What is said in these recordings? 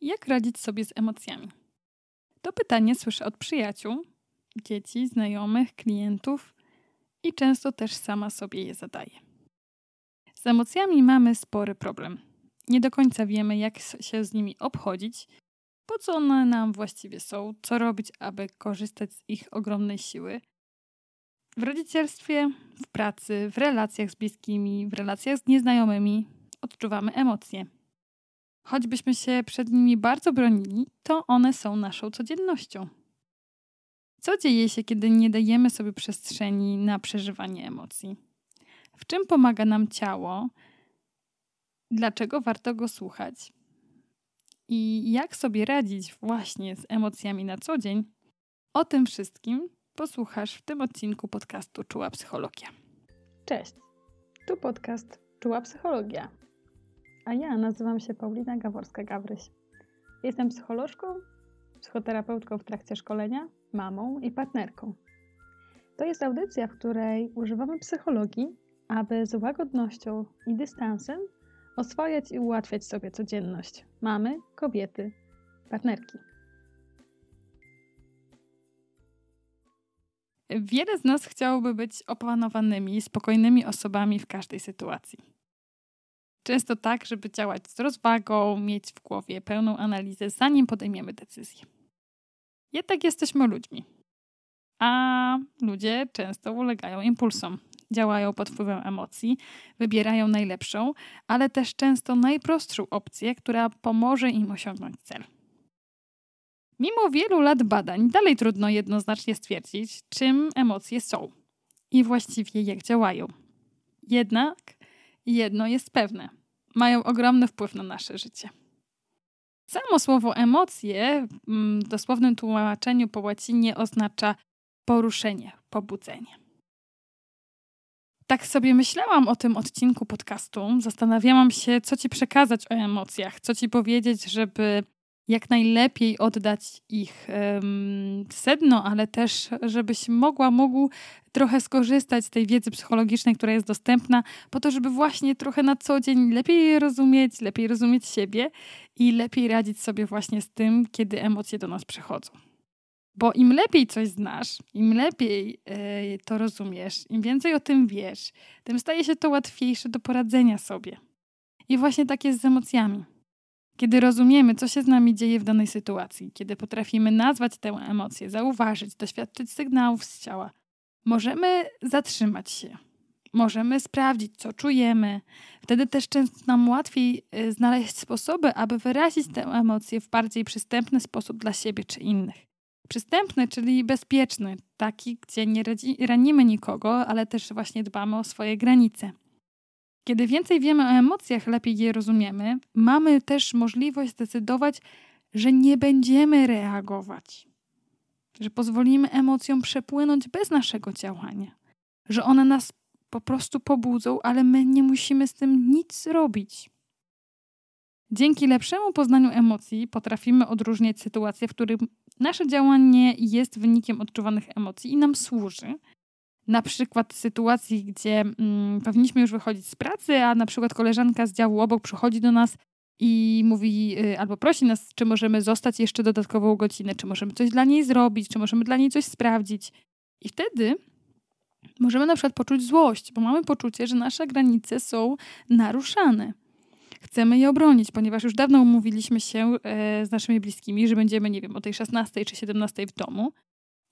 Jak radzić sobie z emocjami? To pytanie słyszę od przyjaciół, dzieci, znajomych, klientów i często też sama sobie je zadaję. Z emocjami mamy spory problem. Nie do końca wiemy, jak się z nimi obchodzić, po co one nam właściwie są, co robić, aby korzystać z ich ogromnej siły. W rodzicielstwie, w pracy, w relacjach z bliskimi, w relacjach z nieznajomymi odczuwamy emocje. Choćbyśmy się przed nimi bardzo bronili, to one są naszą codziennością. Co dzieje się, kiedy nie dajemy sobie przestrzeni na przeżywanie emocji? W czym pomaga nam ciało? Dlaczego warto go słuchać? I jak sobie radzić właśnie z emocjami na co dzień? O tym wszystkim posłuchasz w tym odcinku podcastu Czuła Psychologia. Cześć, tu podcast Czuła Psychologia a ja nazywam się Paulina Gaworska-Gawryś. Jestem psycholożką, psychoterapeutką w trakcie szkolenia, mamą i partnerką. To jest audycja, w której używamy psychologii, aby z łagodnością i dystansem oswajać i ułatwiać sobie codzienność mamy, kobiety, partnerki. Wiele z nas chciałoby być opanowanymi, spokojnymi osobami w każdej sytuacji. Często tak, żeby działać z rozwagą, mieć w głowie pełną analizę, zanim podejmiemy decyzję. Jednak jesteśmy ludźmi. A ludzie często ulegają impulsom, działają pod wpływem emocji, wybierają najlepszą, ale też często najprostszą opcję, która pomoże im osiągnąć cel. Mimo wielu lat badań, dalej trudno jednoznacznie stwierdzić, czym emocje są i właściwie jak działają. Jednak jedno jest pewne: mają ogromny wpływ na nasze życie. Samo słowo emocje mm, w dosłownym tłumaczeniu po łacinie oznacza poruszenie, pobudzenie. Tak sobie myślałam o tym odcinku podcastu. Zastanawiałam się, co ci przekazać o emocjach, co ci powiedzieć, żeby jak najlepiej oddać ich sedno, ale też, żebyś mogła, mógł trochę skorzystać z tej wiedzy psychologicznej, która jest dostępna, po to, żeby właśnie trochę na co dzień lepiej je rozumieć, lepiej rozumieć siebie i lepiej radzić sobie właśnie z tym, kiedy emocje do nas przychodzą. Bo im lepiej coś znasz, im lepiej yy, to rozumiesz, im więcej o tym wiesz, tym staje się to łatwiejsze do poradzenia sobie. I właśnie tak jest z emocjami. Kiedy rozumiemy, co się z nami dzieje w danej sytuacji, kiedy potrafimy nazwać tę emocję, zauważyć, doświadczyć sygnałów z ciała, możemy zatrzymać się. Możemy sprawdzić, co czujemy. Wtedy też często nam łatwiej y, znaleźć sposoby, aby wyrazić tę emocję w bardziej przystępny sposób dla siebie czy innych. Przystępny, czyli bezpieczny, taki, gdzie nie ranimy nikogo, ale też właśnie dbamy o swoje granice. Kiedy więcej wiemy o emocjach, lepiej je rozumiemy, mamy też możliwość zdecydować, że nie będziemy reagować, że pozwolimy emocjom przepłynąć bez naszego działania, że one nas po prostu pobudzą, ale my nie musimy z tym nic robić. Dzięki lepszemu poznaniu emocji potrafimy odróżniać sytuacje, w których nasze działanie jest wynikiem odczuwanych emocji i nam służy, na przykład sytuacji, gdzie mm, powinniśmy już wychodzić z pracy, a na przykład koleżanka z działu obok przychodzi do nas i mówi y, albo prosi nas, czy możemy zostać jeszcze dodatkową godzinę, czy możemy coś dla niej zrobić, czy możemy dla niej coś sprawdzić. I wtedy możemy na przykład poczuć złość, bo mamy poczucie, że nasze granice są naruszane. Chcemy je obronić, ponieważ już dawno umówiliśmy się e, z naszymi bliskimi, że będziemy, nie wiem, o tej 16 czy 17 w domu.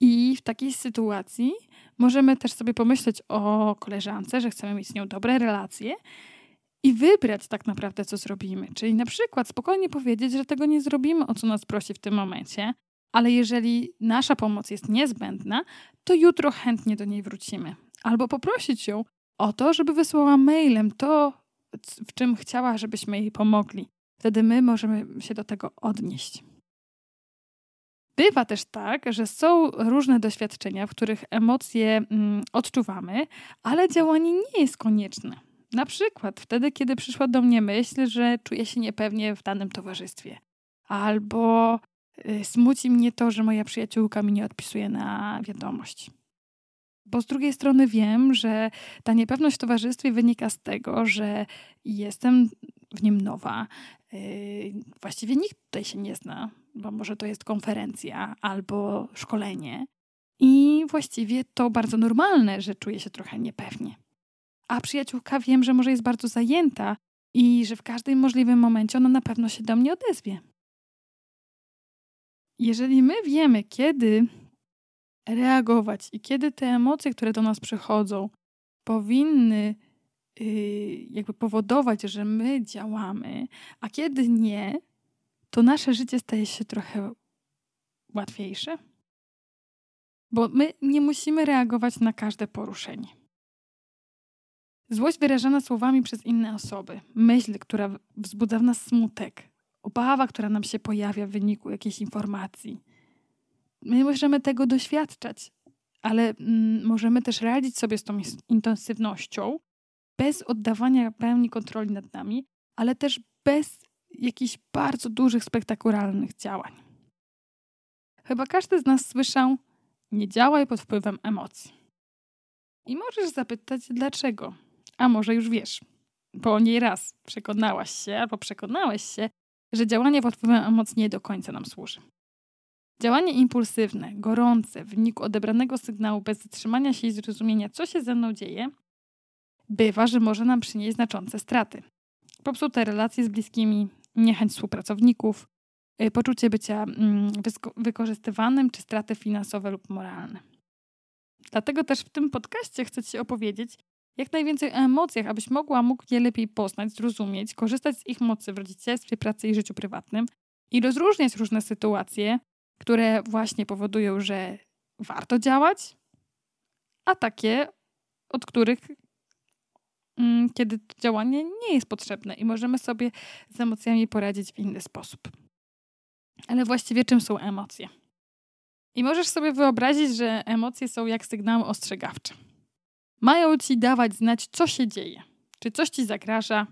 I w takiej sytuacji możemy też sobie pomyśleć o koleżance, że chcemy mieć z nią dobre relacje i wybrać tak naprawdę, co zrobimy. Czyli na przykład spokojnie powiedzieć, że tego nie zrobimy, o co nas prosi w tym momencie, ale jeżeli nasza pomoc jest niezbędna, to jutro chętnie do niej wrócimy. Albo poprosić ją o to, żeby wysłała mailem to, w czym chciała, żebyśmy jej pomogli. Wtedy my możemy się do tego odnieść. Bywa też tak, że są różne doświadczenia, w których emocje mm, odczuwamy, ale działanie nie jest konieczne. Na przykład wtedy, kiedy przyszła do mnie myśl, że czuję się niepewnie w danym towarzystwie, albo y, smuci mnie to, że moja przyjaciółka mi nie odpisuje na wiadomość. Bo z drugiej strony wiem, że ta niepewność w towarzystwie wynika z tego, że jestem w nim nowa. Yy, właściwie nikt tutaj się nie zna, bo może to jest konferencja albo szkolenie. I właściwie to bardzo normalne, że czuję się trochę niepewnie. A przyjaciółka wiem, że może jest bardzo zajęta i że w każdym możliwym momencie ona na pewno się do mnie odezwie. Jeżeli my wiemy, kiedy reagować i kiedy te emocje, które do nas przychodzą, powinny yy, jakby powodować, że my działamy, a kiedy nie, to nasze życie staje się trochę łatwiejsze. Bo my nie musimy reagować na każde poruszenie. Złość wyrażana słowami przez inne osoby, myśl, która wzbudza w nas smutek, obawa, która nam się pojawia w wyniku jakiejś informacji. My możemy tego doświadczać, ale mm, możemy też radzić sobie z tą intensywnością bez oddawania pełni kontroli nad nami, ale też bez jakichś bardzo dużych, spektakularnych działań. Chyba każdy z nas słyszał: Nie działaj pod wpływem emocji. I możesz zapytać, dlaczego? A może już wiesz, bo nie raz przekonałaś się albo przekonałeś się, że działanie pod wpływem emocji nie do końca nam służy. Działanie impulsywne, gorące, w wyniku odebranego sygnału bez zatrzymania się i zrozumienia, co się ze mną dzieje, bywa, że może nam przynieść znaczące straty. Popsute relacje z bliskimi, niechęć współpracowników, y, poczucie bycia mm, wykorzystywanym czy straty finansowe lub moralne. Dlatego też w tym podcaście chcę Ci opowiedzieć jak najwięcej o emocjach, abyś mogła, mógł je lepiej poznać, zrozumieć, korzystać z ich mocy w rodzicielstwie, pracy i życiu prywatnym i rozróżniać różne sytuacje, które właśnie powodują, że warto działać, a takie, od których mm, kiedy to działanie nie jest potrzebne i możemy sobie z emocjami poradzić w inny sposób. Ale właściwie czym są emocje? I możesz sobie wyobrazić, że emocje są jak sygnały ostrzegawcze. Mają ci dawać znać, co się dzieje. Czy coś ci zagraża,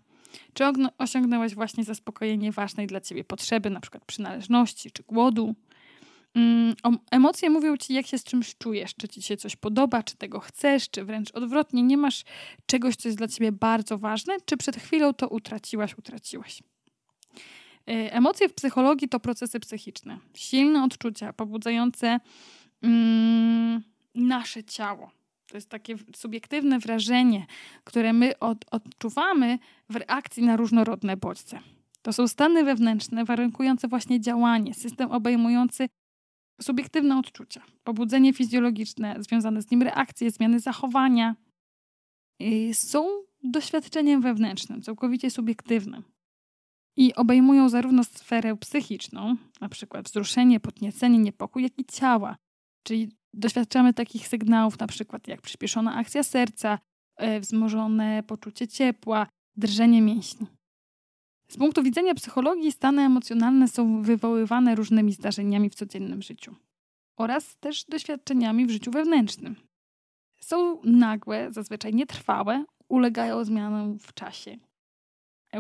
czy osiągnęłaś właśnie zaspokojenie ważnej dla ciebie potrzeby, na przykład przynależności czy głodu. Mm, emocje mówią ci, jak się z czymś czujesz, czy ci się coś podoba, czy tego chcesz, czy wręcz odwrotnie, nie masz czegoś, co jest dla ciebie bardzo ważne, czy przed chwilą to utraciłaś, utraciłeś. Y, emocje w psychologii to procesy psychiczne, silne odczucia pobudzające mm, nasze ciało. To jest takie subiektywne wrażenie, które my od, odczuwamy w reakcji na różnorodne bodźce. To są stany wewnętrzne warunkujące właśnie działanie, system obejmujący subiektywne odczucia, pobudzenie fizjologiczne, związane z nim reakcje, zmiany zachowania, są doświadczeniem wewnętrznym, całkowicie subiektywnym. I obejmują zarówno sferę psychiczną, na przykład wzruszenie, podniecenie, niepokój, jak i ciała, czyli doświadczamy takich sygnałów, na przykład jak przyspieszona akcja serca, e, wzmożone poczucie ciepła, drżenie mięśni. Z punktu widzenia psychologii stany emocjonalne są wywoływane różnymi zdarzeniami w codziennym życiu oraz też doświadczeniami w życiu wewnętrznym. Są nagłe, zazwyczaj nietrwałe, ulegają zmianom w czasie.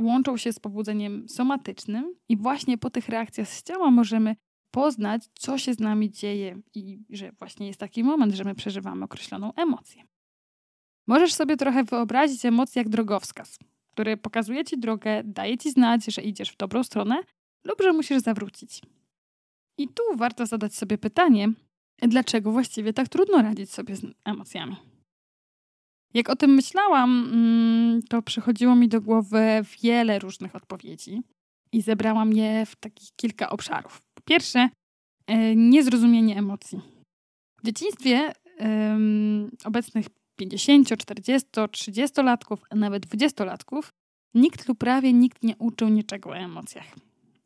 Łączą się z pobudzeniem somatycznym i właśnie po tych reakcjach z ciała możemy poznać, co się z nami dzieje i że właśnie jest taki moment, że my przeżywamy określoną emocję. Możesz sobie trochę wyobrazić emocję jak drogowskaz który pokazuje ci drogę, daje ci znać, że idziesz w dobrą stronę lub że musisz zawrócić. I tu warto zadać sobie pytanie, dlaczego właściwie tak trudno radzić sobie z emocjami. Jak o tym myślałam, mm, to przychodziło mi do głowy wiele różnych odpowiedzi i zebrałam je w takich kilka obszarów. Po pierwsze, e, niezrozumienie emocji. W dzieciństwie obecnych 50, 40, 30-latków, a nawet 20-latków, nikt lub prawie nikt nie uczył niczego o emocjach.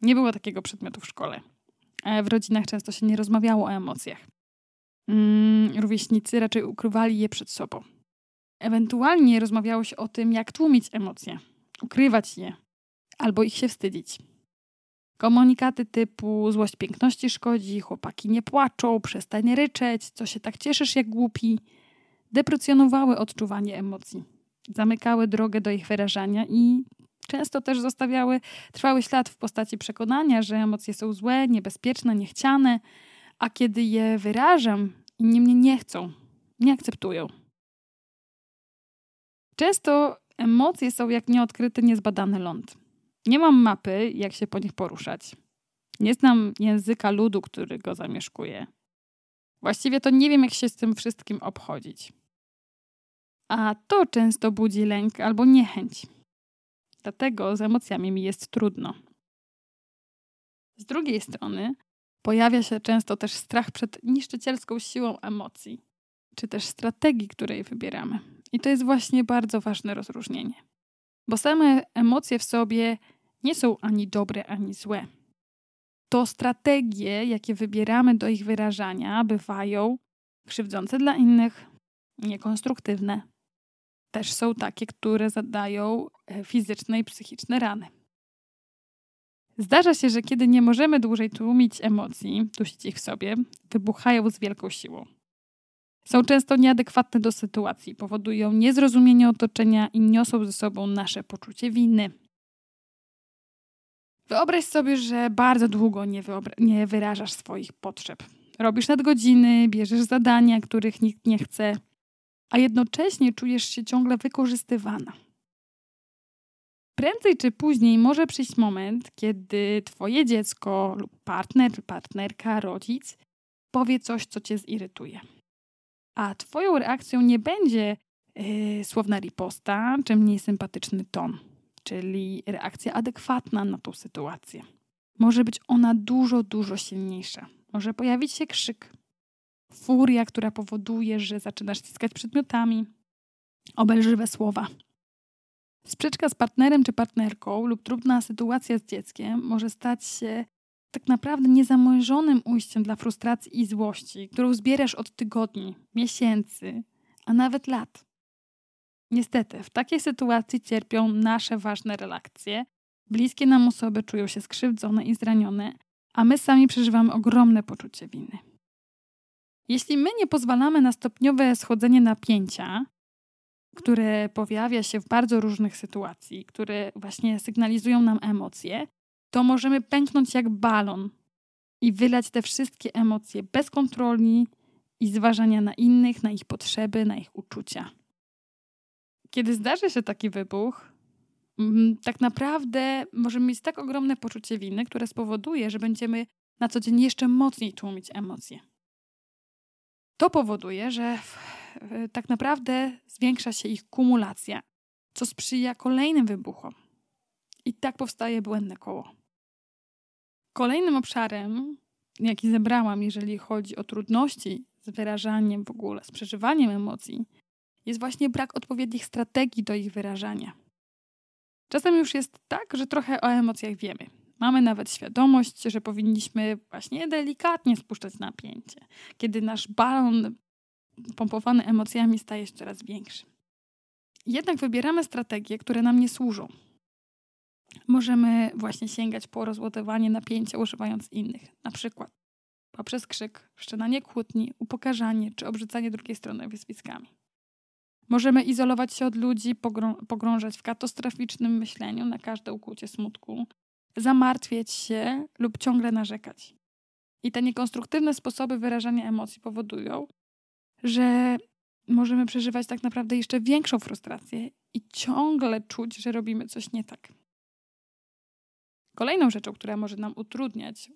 Nie było takiego przedmiotu w szkole. W rodzinach często się nie rozmawiało o emocjach. Mm, rówieśnicy raczej ukrywali je przed sobą. Ewentualnie rozmawiało się o tym, jak tłumić emocje, ukrywać je albo ich się wstydzić. Komunikaty typu złość piękności szkodzi, chłopaki nie płaczą, przestań ryczeć, co się tak cieszysz jak głupi, deprecjonowały odczuwanie emocji, zamykały drogę do ich wyrażania i często też zostawiały trwały ślad w postaci przekonania, że emocje są złe, niebezpieczne, niechciane, a kiedy je wyrażam, inni mnie nie chcą nie akceptują. Często emocje są jak nieodkryty, niezbadany ląd. Nie mam mapy, jak się po nich poruszać. Nie znam języka ludu, który go zamieszkuje. Właściwie to nie wiem, jak się z tym wszystkim obchodzić. A to często budzi lęk albo niechęć. Dlatego z emocjami mi jest trudno. Z drugiej strony pojawia się często też strach przed niszczycielską siłą emocji, czy też strategii, której wybieramy. I to jest właśnie bardzo ważne rozróżnienie. Bo same emocje w sobie nie są ani dobre, ani złe. To strategie, jakie wybieramy do ich wyrażania, bywają krzywdzące dla innych, niekonstruktywne. Też są takie, które zadają e, fizyczne i psychiczne rany. Zdarza się, że kiedy nie możemy dłużej tłumić emocji, dusić ich w sobie, wybuchają z wielką siłą. Są często nieadekwatne do sytuacji, powodują niezrozumienie otoczenia i niosą ze sobą nasze poczucie winy. Wyobraź sobie, że bardzo długo nie, nie wyrażasz swoich potrzeb. Robisz nadgodziny, bierzesz zadania, których nikt nie chce, a jednocześnie czujesz się ciągle wykorzystywana. Prędzej czy później może przyjść moment, kiedy twoje dziecko lub partner, partnerka, rodzic powie coś, co cię zirytuje. A twoją reakcją nie będzie yy, słowna riposta czy mniej sympatyczny ton, czyli reakcja adekwatna na tą sytuację. Może być ona dużo, dużo silniejsza. Może pojawić się krzyk, furia, która powoduje, że zaczynasz ściskać przedmiotami, obelżywe słowa. Sprzeczka z partnerem czy partnerką lub trudna sytuacja z dzieckiem może stać się tak naprawdę niezamierzonym ujściem dla frustracji i złości, którą zbierasz od tygodni, miesięcy, a nawet lat. Niestety, w takiej sytuacji cierpią nasze ważne relacje, bliskie nam osoby czują się skrzywdzone i zranione, a my sami przeżywamy ogromne poczucie winy. Jeśli my nie pozwalamy na stopniowe schodzenie napięcia, które pojawia się w bardzo różnych sytuacji, które właśnie sygnalizują nam emocje, to możemy pęknąć jak balon i wylać te wszystkie emocje bez kontroli i zważania na innych, na ich potrzeby, na ich uczucia. Kiedy zdarzy się taki wybuch, mm, tak naprawdę możemy mieć tak ogromne poczucie winy, które spowoduje, że będziemy na co dzień jeszcze mocniej tłumić emocje. To powoduje, że tak naprawdę zwiększa się ich kumulacja, co sprzyja kolejnym wybuchom. I tak powstaje błędne koło. Kolejnym obszarem, jaki zebrałam, jeżeli chodzi o trudności z wyrażaniem w ogóle, z przeżywaniem emocji, jest właśnie brak odpowiednich strategii do ich wyrażania. Czasem już jest tak, że trochę o emocjach wiemy. Mamy nawet świadomość, że powinniśmy właśnie delikatnie spuszczać napięcie, kiedy nasz balon pompowany emocjami staje się coraz większy. Jednak wybieramy strategie, które nam nie służą. Możemy właśnie sięgać po rozładowanie napięcia używając innych, na przykład poprzez krzyk, wszczynanie kłótni, upokarzanie czy obrzucanie drugiej strony wyzwiskami. Możemy izolować się od ludzi, pogrążać w katastroficznym myśleniu na każde ukłucie smutku, zamartwiać się lub ciągle narzekać. I te niekonstruktywne sposoby wyrażania emocji powodują, że możemy przeżywać tak naprawdę jeszcze większą frustrację i ciągle czuć, że robimy coś nie tak. Kolejną rzeczą, która może nam utrudniać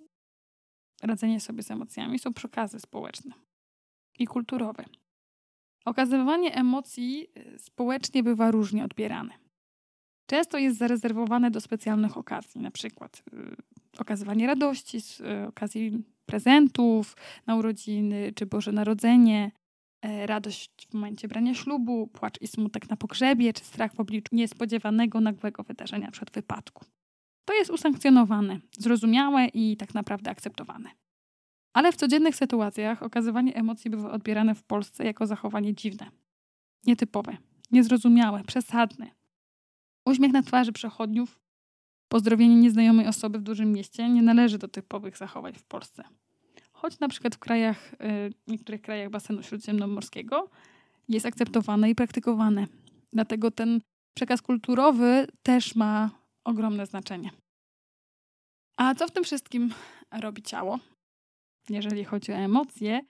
radzenie sobie z emocjami, są przekazy społeczne i kulturowe. Okazywanie emocji y, społecznie bywa różnie odbierane. Często jest zarezerwowane do specjalnych okazji, na przykład y, okazywanie radości z y, okazji prezentów na urodziny czy Boże Narodzenie, radość w momencie brania ślubu, płacz i smutek na pogrzebie, czy strach w obliczu niespodziewanego, nagłego wydarzenia, przed wypadku. To jest usankcjonowane, zrozumiałe i tak naprawdę akceptowane. Ale w codziennych sytuacjach okazywanie emocji bywa odbierane w Polsce jako zachowanie dziwne, nietypowe, niezrozumiałe, przesadne. Uśmiech na twarzy przechodniów, pozdrowienie nieznajomej osoby w dużym mieście nie należy do typowych zachowań w Polsce. Choć na przykład w krajach, y, niektórych krajach basenu śródziemnomorskiego jest akceptowane i praktykowane. Dlatego ten przekaz kulturowy też ma ogromne znaczenie. A co w tym wszystkim robi ciało? Jeżeli chodzi o emocje,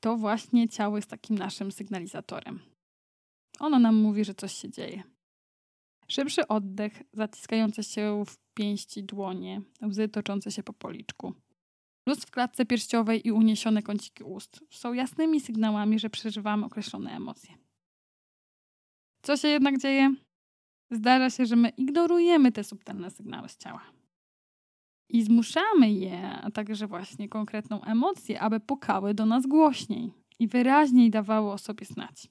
to właśnie ciało jest takim naszym sygnalizatorem. Ono nam mówi, że coś się dzieje. Szybszy oddech, zaciskające się w pięści dłonie, łzy toczące się po policzku. Luz w klatce pierściowej i uniesione kąciki ust są jasnymi sygnałami, że przeżywamy określone emocje. Co się jednak dzieje? Zdarza się, że my ignorujemy te subtelne sygnały z ciała. I zmuszamy je, a także właśnie konkretną emocję, aby pukały do nas głośniej i wyraźniej dawały o sobie znać.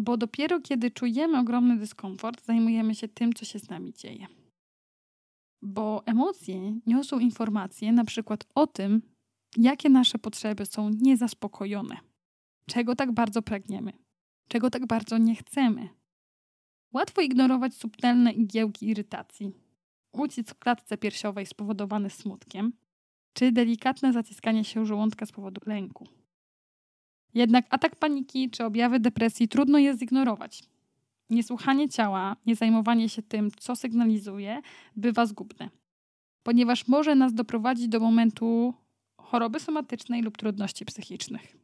Bo dopiero kiedy czujemy ogromny dyskomfort, zajmujemy się tym, co się z nami dzieje. Bo emocje niosą informacje na przykład o tym, jakie nasze potrzeby są niezaspokojone, czego tak bardzo pragniemy, czego tak bardzo nie chcemy. Łatwo ignorować subtelne igiełki irytacji, ucisk w klatce piersiowej spowodowany smutkiem, czy delikatne zaciskanie się żołądka z powodu lęku. Jednak atak paniki czy objawy depresji trudno je zignorować. Niesłuchanie ciała, nie zajmowanie się tym, co sygnalizuje, bywa zgubne, ponieważ może nas doprowadzić do momentu choroby somatycznej lub trudności psychicznych.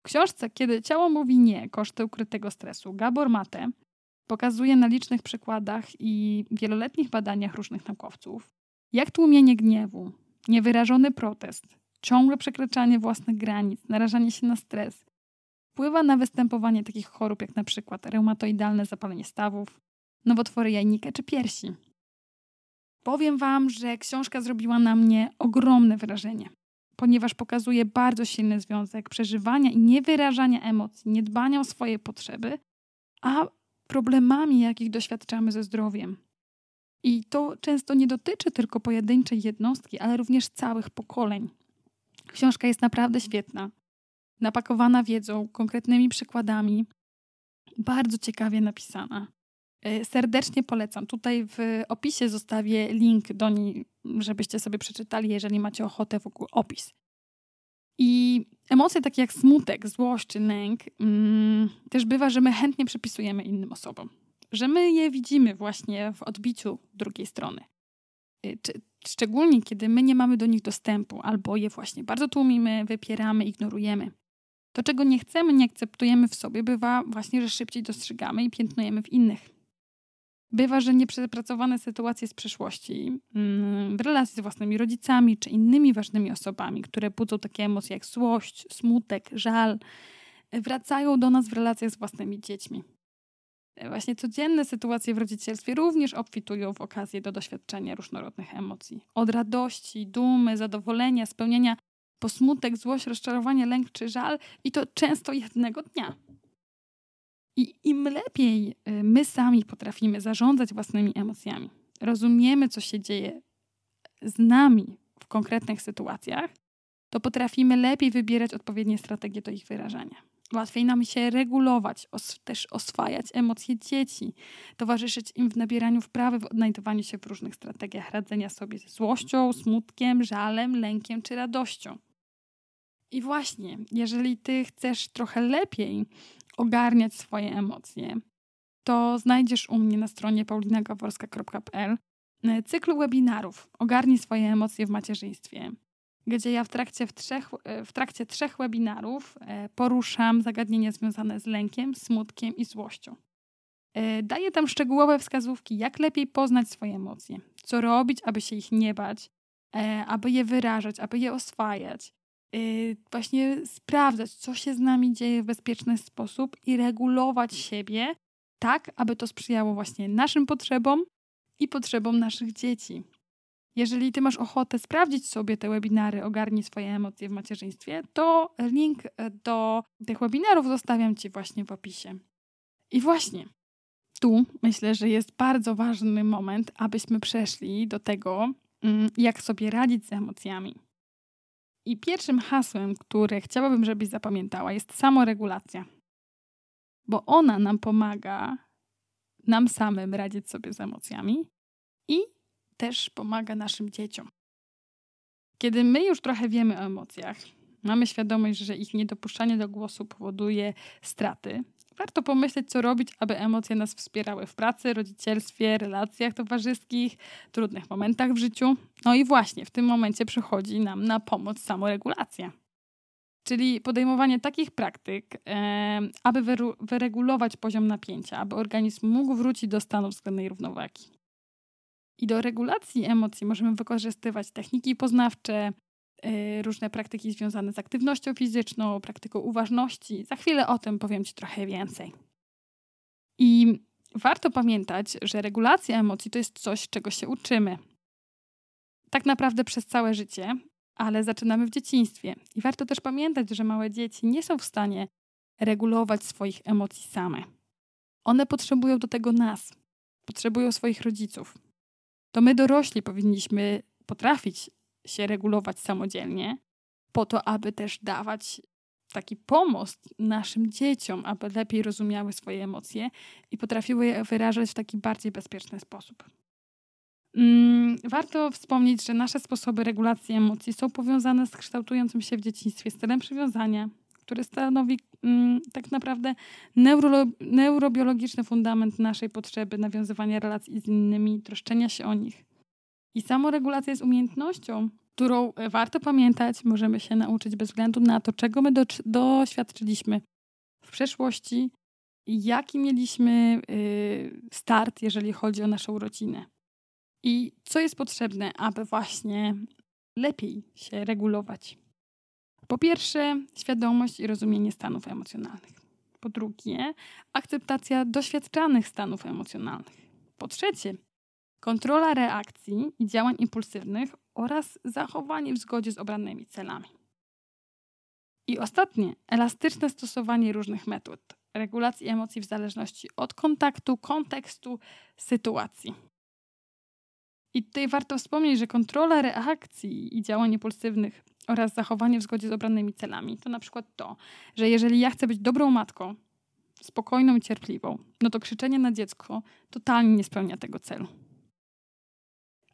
W książce Kiedy ciało mówi nie, koszty ukrytego stresu, Gabor Mate pokazuje na licznych przykładach i wieloletnich badaniach różnych naukowców, jak tłumienie gniewu, niewyrażony protest, ciągłe przekraczanie własnych granic, narażanie się na stres wpływa na występowanie takich chorób jak na przykład reumatoidalne zapalenie stawów, nowotwory jajnika czy piersi. Powiem Wam, że książka zrobiła na mnie ogromne wrażenie, ponieważ pokazuje bardzo silny związek przeżywania i niewyrażania emocji, niedbania o swoje potrzeby, a problemami, jakich doświadczamy ze zdrowiem. I to często nie dotyczy tylko pojedynczej jednostki, ale również całych pokoleń. Książka jest naprawdę świetna, napakowana wiedzą, konkretnymi przykładami, bardzo ciekawie napisana. E, serdecznie polecam. Tutaj w opisie zostawię link do niej, żebyście sobie przeczytali, jeżeli macie ochotę w ogóle opis. I emocje takie jak smutek, złość czy lęk, mm, też bywa, że my chętnie przypisujemy innym osobom. Że my je widzimy właśnie w odbiciu drugiej strony. Y, szczególnie kiedy my nie mamy do nich dostępu, albo je właśnie bardzo tłumimy, wypieramy, ignorujemy. To, czego nie chcemy, nie akceptujemy w sobie, bywa właśnie, że szybciej dostrzegamy i piętnujemy w innych. Bywa, że nieprzepracowane sytuacje z przeszłości, mm, w relacji z własnymi rodzicami czy innymi ważnymi osobami, które budzą takie emocje jak złość, smutek, żal, wracają do nas w relacjach z własnymi dziećmi. Właśnie codzienne sytuacje w rodzicielstwie również obfitują w okazję do doświadczenia różnorodnych emocji. Od radości, dumy, zadowolenia, spełnienia po smutek, złość, rozczarowanie, lęk czy żal i to często jednego dnia. I im lepiej y, my sami potrafimy zarządzać własnymi emocjami, rozumiemy, co się dzieje z nami w konkretnych sytuacjach, to potrafimy lepiej wybierać odpowiednie strategie do ich wyrażania. Łatwiej nam się regulować, os też oswajać emocje dzieci, towarzyszyć im w nabieraniu wprawy, w odnajdywaniu się w różnych strategiach radzenia sobie ze złością, smutkiem, żalem, lękiem czy radością. I właśnie, jeżeli ty chcesz trochę lepiej ogarniać swoje emocje, to znajdziesz u mnie na stronie paulinagaworska.pl e, cykl webinarów Ogarnij swoje emocje w macierzyństwie, gdzie ja w trakcie, w, trzech, e, w trakcie trzech webinarów e, poruszam zagadnienia związane z lękiem, smutkiem i złością. Daję tam szczegółowe wskazówki, jak lepiej poznać swoje emocje, co robić, aby się ich nie bać, aby je wyrażać, aby je oswajać, właśnie sprawdzać, co się z nami dzieje w bezpieczny sposób i regulować siebie tak, aby to sprzyjało właśnie naszym potrzebom i potrzebom naszych dzieci. Jeżeli ty masz ochotę sprawdzić sobie te webinary, ogarnij swoje emocje w macierzyństwie, to link do tych webinarów zostawiam ci właśnie w opisie. I właśnie tu myślę, że jest bardzo ważny moment, abyśmy przeszli do tego, mm, jak sobie radzić z emocjami. I pierwszym hasłem, które chciałabym, żebyś zapamiętała, jest samoregulacja. Bo ona nam pomaga nam samym radzić sobie z emocjami i też pomaga naszym dzieciom. Kiedy my już trochę wiemy o emocjach, mamy świadomość, że ich niedopuszczanie do głosu powoduje straty, warto pomyśleć, co robić, aby emocje nas wspierały w pracy, rodzicielstwie, relacjach towarzyskich, trudnych momentach w życiu. No i właśnie w tym momencie przychodzi nam na pomoc samoregulacja. Czyli podejmowanie takich praktyk, e, aby wyregulować poziom napięcia, aby organizm mógł wrócić do stanu względnej równowagi. I do regulacji emocji możemy wykorzystywać techniki poznawcze, różne praktyki związane z aktywnością fizyczną, praktyką uważności. Za chwilę o tym powiem Ci trochę więcej. I warto pamiętać, że regulacja emocji to jest coś, czego się uczymy. Tak naprawdę przez całe życie, ale zaczynamy w dzieciństwie. I warto też pamiętać, że małe dzieci nie są w stanie regulować swoich emocji same. One potrzebują do tego nas, potrzebują swoich rodziców. To my dorośli powinniśmy potrafić się regulować samodzielnie, po to, aby też dawać taki pomost naszym dzieciom, aby lepiej rozumiały swoje emocje i potrafiły je wyrażać w taki bardziej bezpieczny sposób. Mm, warto wspomnieć, że nasze sposoby regulacji emocji są powiązane z kształtującym się w dzieciństwie stylem przywiązania, który stanowi mm, tak naprawdę neuro, neurobiologiczny fundament naszej potrzeby nawiązywania relacji z innymi, troszczenia się o nich. I samoregulacja jest umiejętnością, którą e, warto pamiętać, możemy się nauczyć bez względu na to, czego my do, doświadczyliśmy w przeszłości, jaki mieliśmy y, start, jeżeli chodzi o naszą rodzinę. I co jest potrzebne, aby właśnie lepiej się regulować? Po pierwsze, świadomość i rozumienie stanów emocjonalnych. Po drugie, akceptacja doświadczanych stanów emocjonalnych. Po trzecie, kontrola reakcji i działań impulsywnych oraz zachowanie w zgodzie z obranymi celami. I ostatnie, elastyczne stosowanie różnych metod regulacji emocji w zależności od kontaktu, kontekstu, sytuacji. I tutaj warto wspomnieć, że kontrola reakcji i działań impulsywnych oraz zachowanie w zgodzie z obranymi celami to na przykład to, że jeżeli ja chcę być dobrą matką, spokojną i cierpliwą, no to krzyczenie na dziecko totalnie nie spełnia tego celu.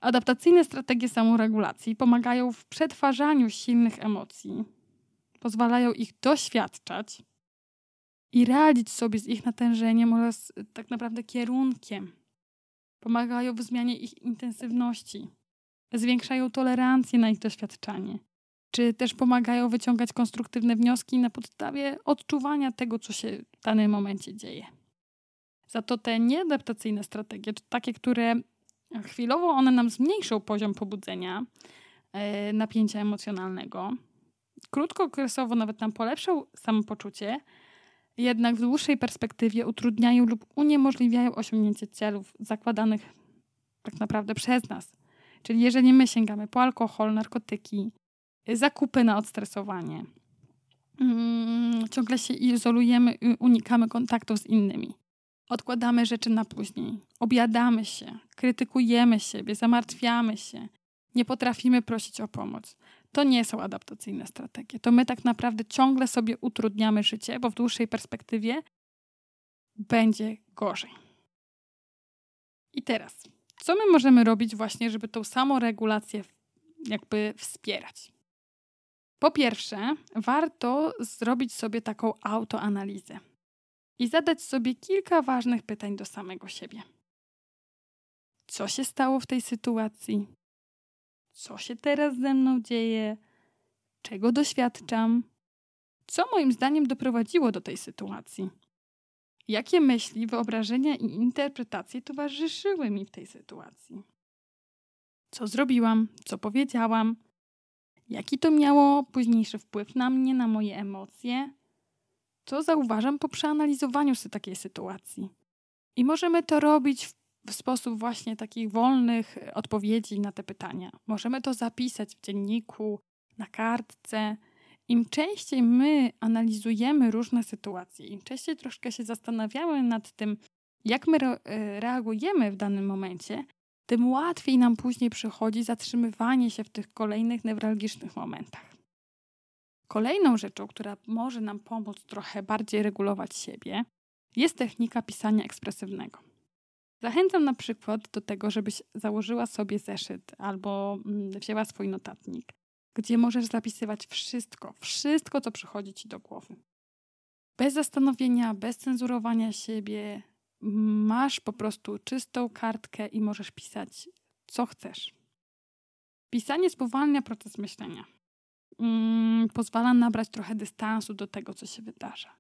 Adaptacyjne strategie samoregulacji pomagają w przetwarzaniu silnych emocji, pozwalają ich doświadczać i radzić sobie z ich natężeniem oraz tak naprawdę kierunkiem pomagają w zmianie ich intensywności, zwiększają tolerancję na ich doświadczanie, czy też pomagają wyciągać konstruktywne wnioski na podstawie odczuwania tego, co się w danym momencie dzieje. Za to te nieadaptacyjne strategie, to takie, które chwilowo one nam zmniejszą poziom pobudzenia, e, napięcia emocjonalnego, krótkookresowo nawet nam polepszą samopoczucie, jednak w dłuższej perspektywie utrudniają lub uniemożliwiają osiągnięcie celów zakładanych tak naprawdę przez nas. Czyli jeżeli my sięgamy po alkohol, narkotyki, zakupy na odstresowanie, mm, ciągle się izolujemy i unikamy kontaktów z innymi. Odkładamy rzeczy na później, obiadamy się, krytykujemy siebie, zamartwiamy się, nie potrafimy prosić o pomoc to nie są adaptacyjne strategie. To my tak naprawdę ciągle sobie utrudniamy życie, bo w dłuższej perspektywie będzie gorzej. I teraz, co my możemy robić właśnie, żeby tą samoregulację jakby wspierać? Po pierwsze, warto zrobić sobie taką autoanalizę i zadać sobie kilka ważnych pytań do samego siebie. Co się stało w tej sytuacji? co się teraz ze mną dzieje, czego doświadczam, co moim zdaniem doprowadziło do tej sytuacji. Jakie myśli, wyobrażenia i interpretacje towarzyszyły mi w tej sytuacji? Co zrobiłam, co powiedziałam, jaki to miało późniejszy wpływ na mnie, na moje emocje, co zauważam po przeanalizowaniu sobie takiej sytuacji. I możemy to robić w w sposób właśnie takich wolnych odpowiedzi na te pytania. Możemy to zapisać w dzienniku, na kartce. Im częściej my analizujemy różne sytuacje, im częściej troszkę się zastanawiamy nad tym, jak my e, reagujemy w danym momencie, tym łatwiej nam później przychodzi zatrzymywanie się w tych kolejnych newralgicznych momentach. Kolejną rzeczą, która może nam pomóc trochę bardziej regulować siebie, jest technika pisania ekspresywnego. Zachęcam na przykład do tego, żebyś założyła sobie zeszyt albo mm, wzięła swój notatnik, gdzie możesz zapisywać wszystko, wszystko, co przychodzi ci do głowy. Bez zastanowienia, bez cenzurowania siebie, masz po prostu czystą kartkę i możesz pisać, co chcesz. Pisanie spowalnia proces myślenia. Mm, pozwala nabrać trochę dystansu do tego, co się wydarza.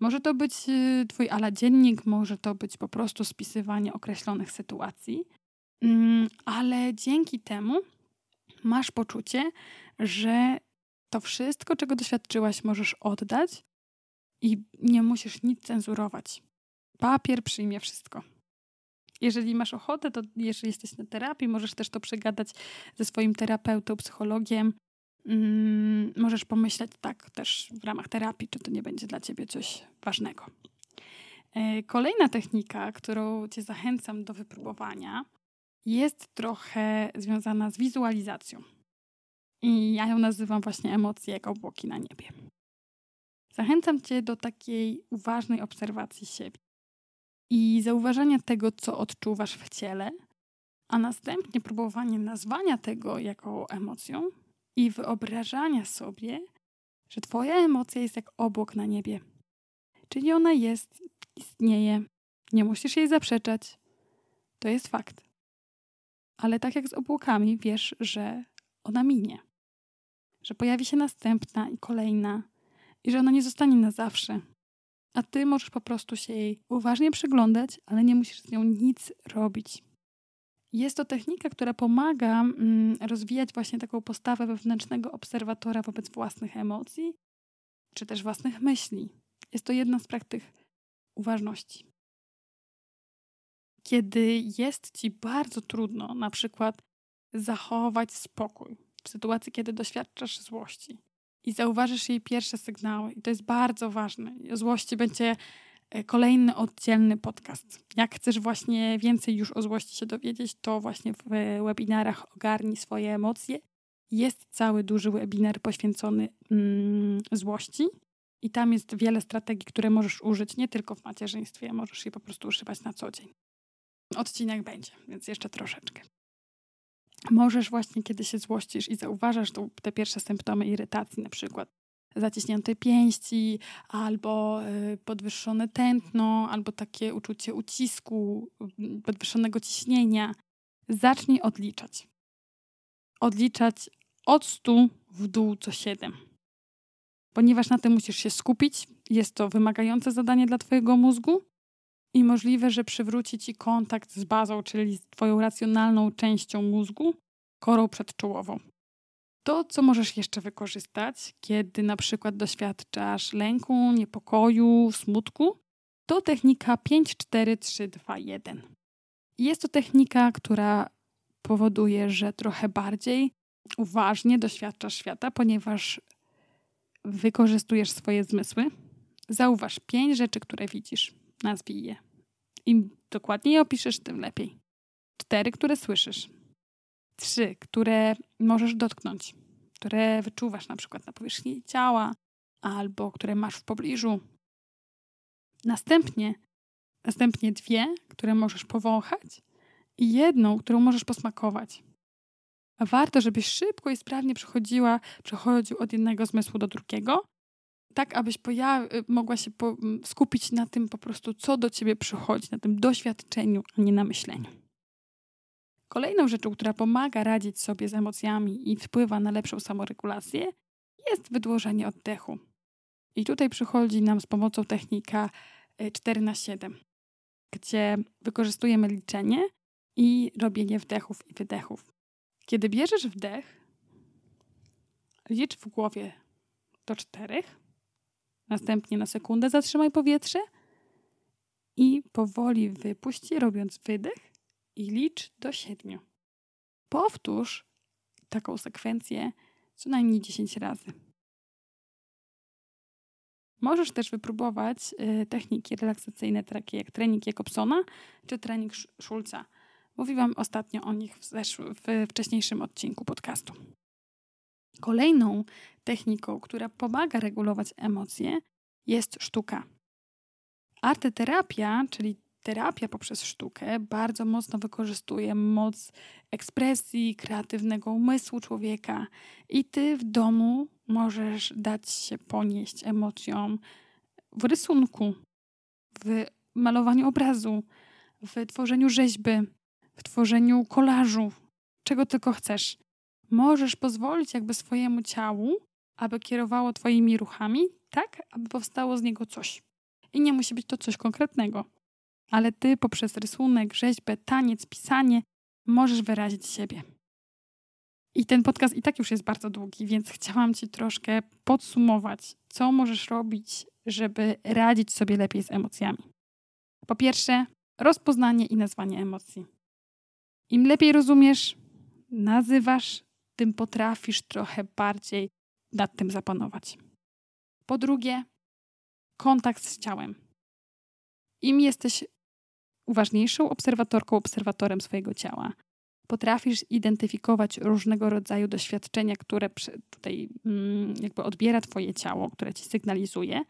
Może to być y, twój ala dziennik, może to być po prostu spisywanie określonych sytuacji, mm, ale dzięki temu masz poczucie, że to wszystko, czego doświadczyłaś, możesz oddać i nie musisz nic cenzurować. Papier przyjmie wszystko. Jeżeli masz ochotę, to jeżeli jesteś na terapii, możesz też to przegadać ze swoim terapeutą, psychologiem. Mm, możesz pomyśleć tak też w ramach terapii, czy to nie będzie dla ciebie coś ważnego. E, kolejna technika, którą cię zachęcam do wypróbowania, jest trochę związana z wizualizacją. I ja ją nazywam właśnie emocje jak obłoki na niebie. Zachęcam cię do takiej uważnej obserwacji siebie i zauważania tego, co odczuwasz w ciele, a następnie próbowanie nazwania tego jako emocją i wyobrażania sobie, że Twoja emocja jest jak obłok na niebie. Czyli ona jest, istnieje, nie musisz jej zaprzeczać. To jest fakt. Ale tak jak z obłokami, wiesz, że ona minie. Że pojawi się następna i kolejna, i że ona nie zostanie na zawsze. A ty możesz po prostu się jej uważnie przyglądać, ale nie musisz z nią nic robić. Jest to technika, która pomaga mm, rozwijać właśnie taką postawę wewnętrznego obserwatora wobec własnych emocji, czy też własnych myśli. Jest to jedna z praktyk uważności. Kiedy jest ci bardzo trudno, na przykład zachować spokój w sytuacji, kiedy doświadczasz złości i zauważysz jej pierwsze sygnały, i to jest bardzo ważne. Złości będzie kolejny oddzielny podcast. Jak chcesz właśnie więcej już o złości się dowiedzieć, to właśnie w webinarach Ogarnij swoje emocje jest cały duży webinar poświęcony mm, złości. I tam jest wiele strategii, które możesz użyć nie tylko w macierzyństwie, możesz je po prostu używać na co dzień. Odcinek będzie, więc jeszcze troszeczkę. Możesz właśnie, kiedy się złościsz i zauważasz te pierwsze symptomy irytacji, na przykład zaciśnięte pięści, albo y, podwyższone tętno, albo takie uczucie ucisku, mm, podwyższonego ciśnienia. Zacznij odliczać. Odliczać od 100 w dół co 7. Ponieważ na tym musisz się skupić, jest to wymagające zadanie dla Twojego mózgu i możliwe, że przywróci Ci kontakt z bazą, czyli z Twoją racjonalną częścią mózgu, korą przedczołową. To, co możesz jeszcze wykorzystać, kiedy na przykład doświadczasz lęku, niepokoju, smutku, to technika 5, 4, 3, 2, 1. Jest to technika, która powoduje, że trochę bardziej uważnie doświadczasz świata, ponieważ wykorzystujesz swoje zmysły. Zauważ pięć rzeczy, które widzisz. Nazwij je. Im dokładniej opiszesz, tym lepiej. Cztery, które słyszysz. Trzy, które możesz dotknąć, które wyczuwasz na przykład na powierzchni ciała albo które masz w pobliżu. Następnie, następnie dwie, które możesz powąchać i jedną, którą możesz posmakować. Warto, żebyś szybko i sprawnie przechodziła, przechodził od jednego zmysłu do drugiego, tak abyś mogła się skupić na tym po prostu, co do ciebie przychodzi, na tym doświadczeniu, a nie na myśleniu. Kolejną rzeczą, która pomaga radzić sobie z emocjami i wpływa na lepszą samoregulację, jest wydłożenie oddechu. I tutaj przychodzi nam z pomocą technika 4 na 7 gdzie wykorzystujemy liczenie i robienie wdechów i wydechów. Kiedy bierzesz wdech, licz w głowie do czterech, następnie na sekundę zatrzymaj powietrze i powoli wypuść, robiąc wydech i licz do siedmiu. Powtórz taką sekwencję co najmniej 10 razy. Możesz też wypróbować y, techniki relaksacyjne, takie jak trening Jacobsona czy trening Schulza. Mówiłam ostatnio o nich w, w wcześniejszym odcinku podcastu. Kolejną techniką, która pomaga regulować emocje, jest sztuka. Arteterapia, czyli terapia poprzez sztukę bardzo mocno wykorzystuje moc ekspresji, kreatywnego umysłu człowieka, i ty w domu możesz dać się ponieść emocjom w rysunku, w malowaniu obrazu, w tworzeniu rzeźby, w tworzeniu kolażu, czego tylko chcesz. Możesz pozwolić jakby swojemu ciału aby kierowało Twoimi ruchami, tak, aby powstało z niego coś. I nie musi być to coś konkretnego, ale Ty poprzez rysunek, rzeźbę, taniec, pisanie możesz wyrazić siebie. I ten podcast i tak już jest bardzo długi, więc chciałam Ci troszkę podsumować, co możesz robić, żeby radzić sobie lepiej z emocjami. Po pierwsze, rozpoznanie i nazwanie emocji. Im lepiej rozumiesz, nazywasz, tym potrafisz trochę bardziej nad tym zapanować. Po drugie, kontakt z ciałem. Im jesteś uważniejszą obserwatorką, obserwatorem swojego ciała, potrafisz identyfikować różnego rodzaju doświadczenia, które tutaj mm, jakby odbiera Twoje ciało, które Ci sygnalizuje,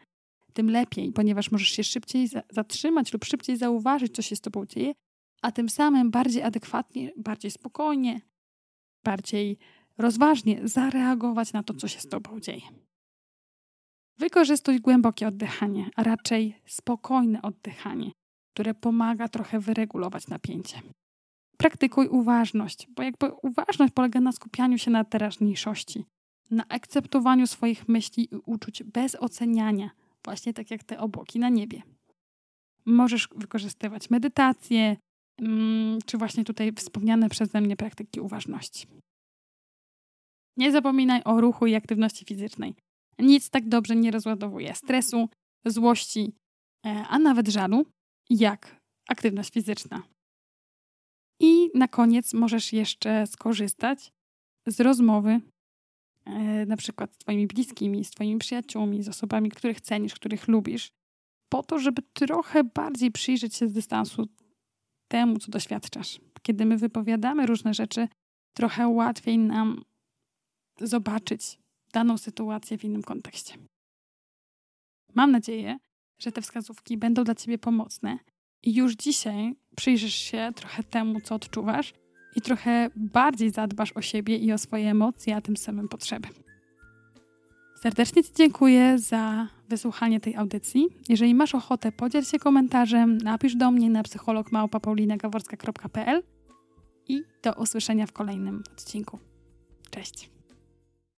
tym lepiej, ponieważ możesz się szybciej zatrzymać lub szybciej zauważyć, co się z Tobą dzieje, a tym samym bardziej adekwatnie, bardziej spokojnie, bardziej rozważnie zareagować na to, co się z Tobą dzieje. Wykorzystuj głębokie oddychanie, a raczej spokojne oddychanie, które pomaga trochę wyregulować napięcie. Praktykuj uważność, bo jakby uważność polega na skupianiu się na teraźniejszości, na akceptowaniu swoich myśli i uczuć bez oceniania, właśnie tak jak te obłoki na niebie. Możesz wykorzystywać medytację, mm, czy właśnie tutaj wspomniane przeze mnie praktyki uważności. Nie zapominaj o ruchu i aktywności fizycznej. Nic tak dobrze nie rozładowuje stresu, złości, e, a nawet żalu, jak aktywność fizyczna. I na koniec możesz jeszcze skorzystać z rozmowy, e, na przykład z Twoimi bliskimi, z Twoimi przyjaciółmi, z osobami, których cenisz, których lubisz, po to, żeby trochę bardziej przyjrzeć się z dystansu temu, co doświadczasz. Kiedy my wypowiadamy różne rzeczy, trochę łatwiej nam zobaczyć daną sytuację w innym kontekście. Mam nadzieję, że te wskazówki będą dla Ciebie pomocne i już dzisiaj przyjrzysz się trochę temu, co odczuwasz i trochę bardziej zadbasz o siebie i o swoje emocje, a tym samym potrzeby. Serdecznie Ci dziękuję za wysłuchanie tej audycji. Jeżeli masz ochotę, podziel się komentarzem, napisz do mnie na psychologmałpa.paulinagaworska.pl i do usłyszenia w kolejnym odcinku. Cześć!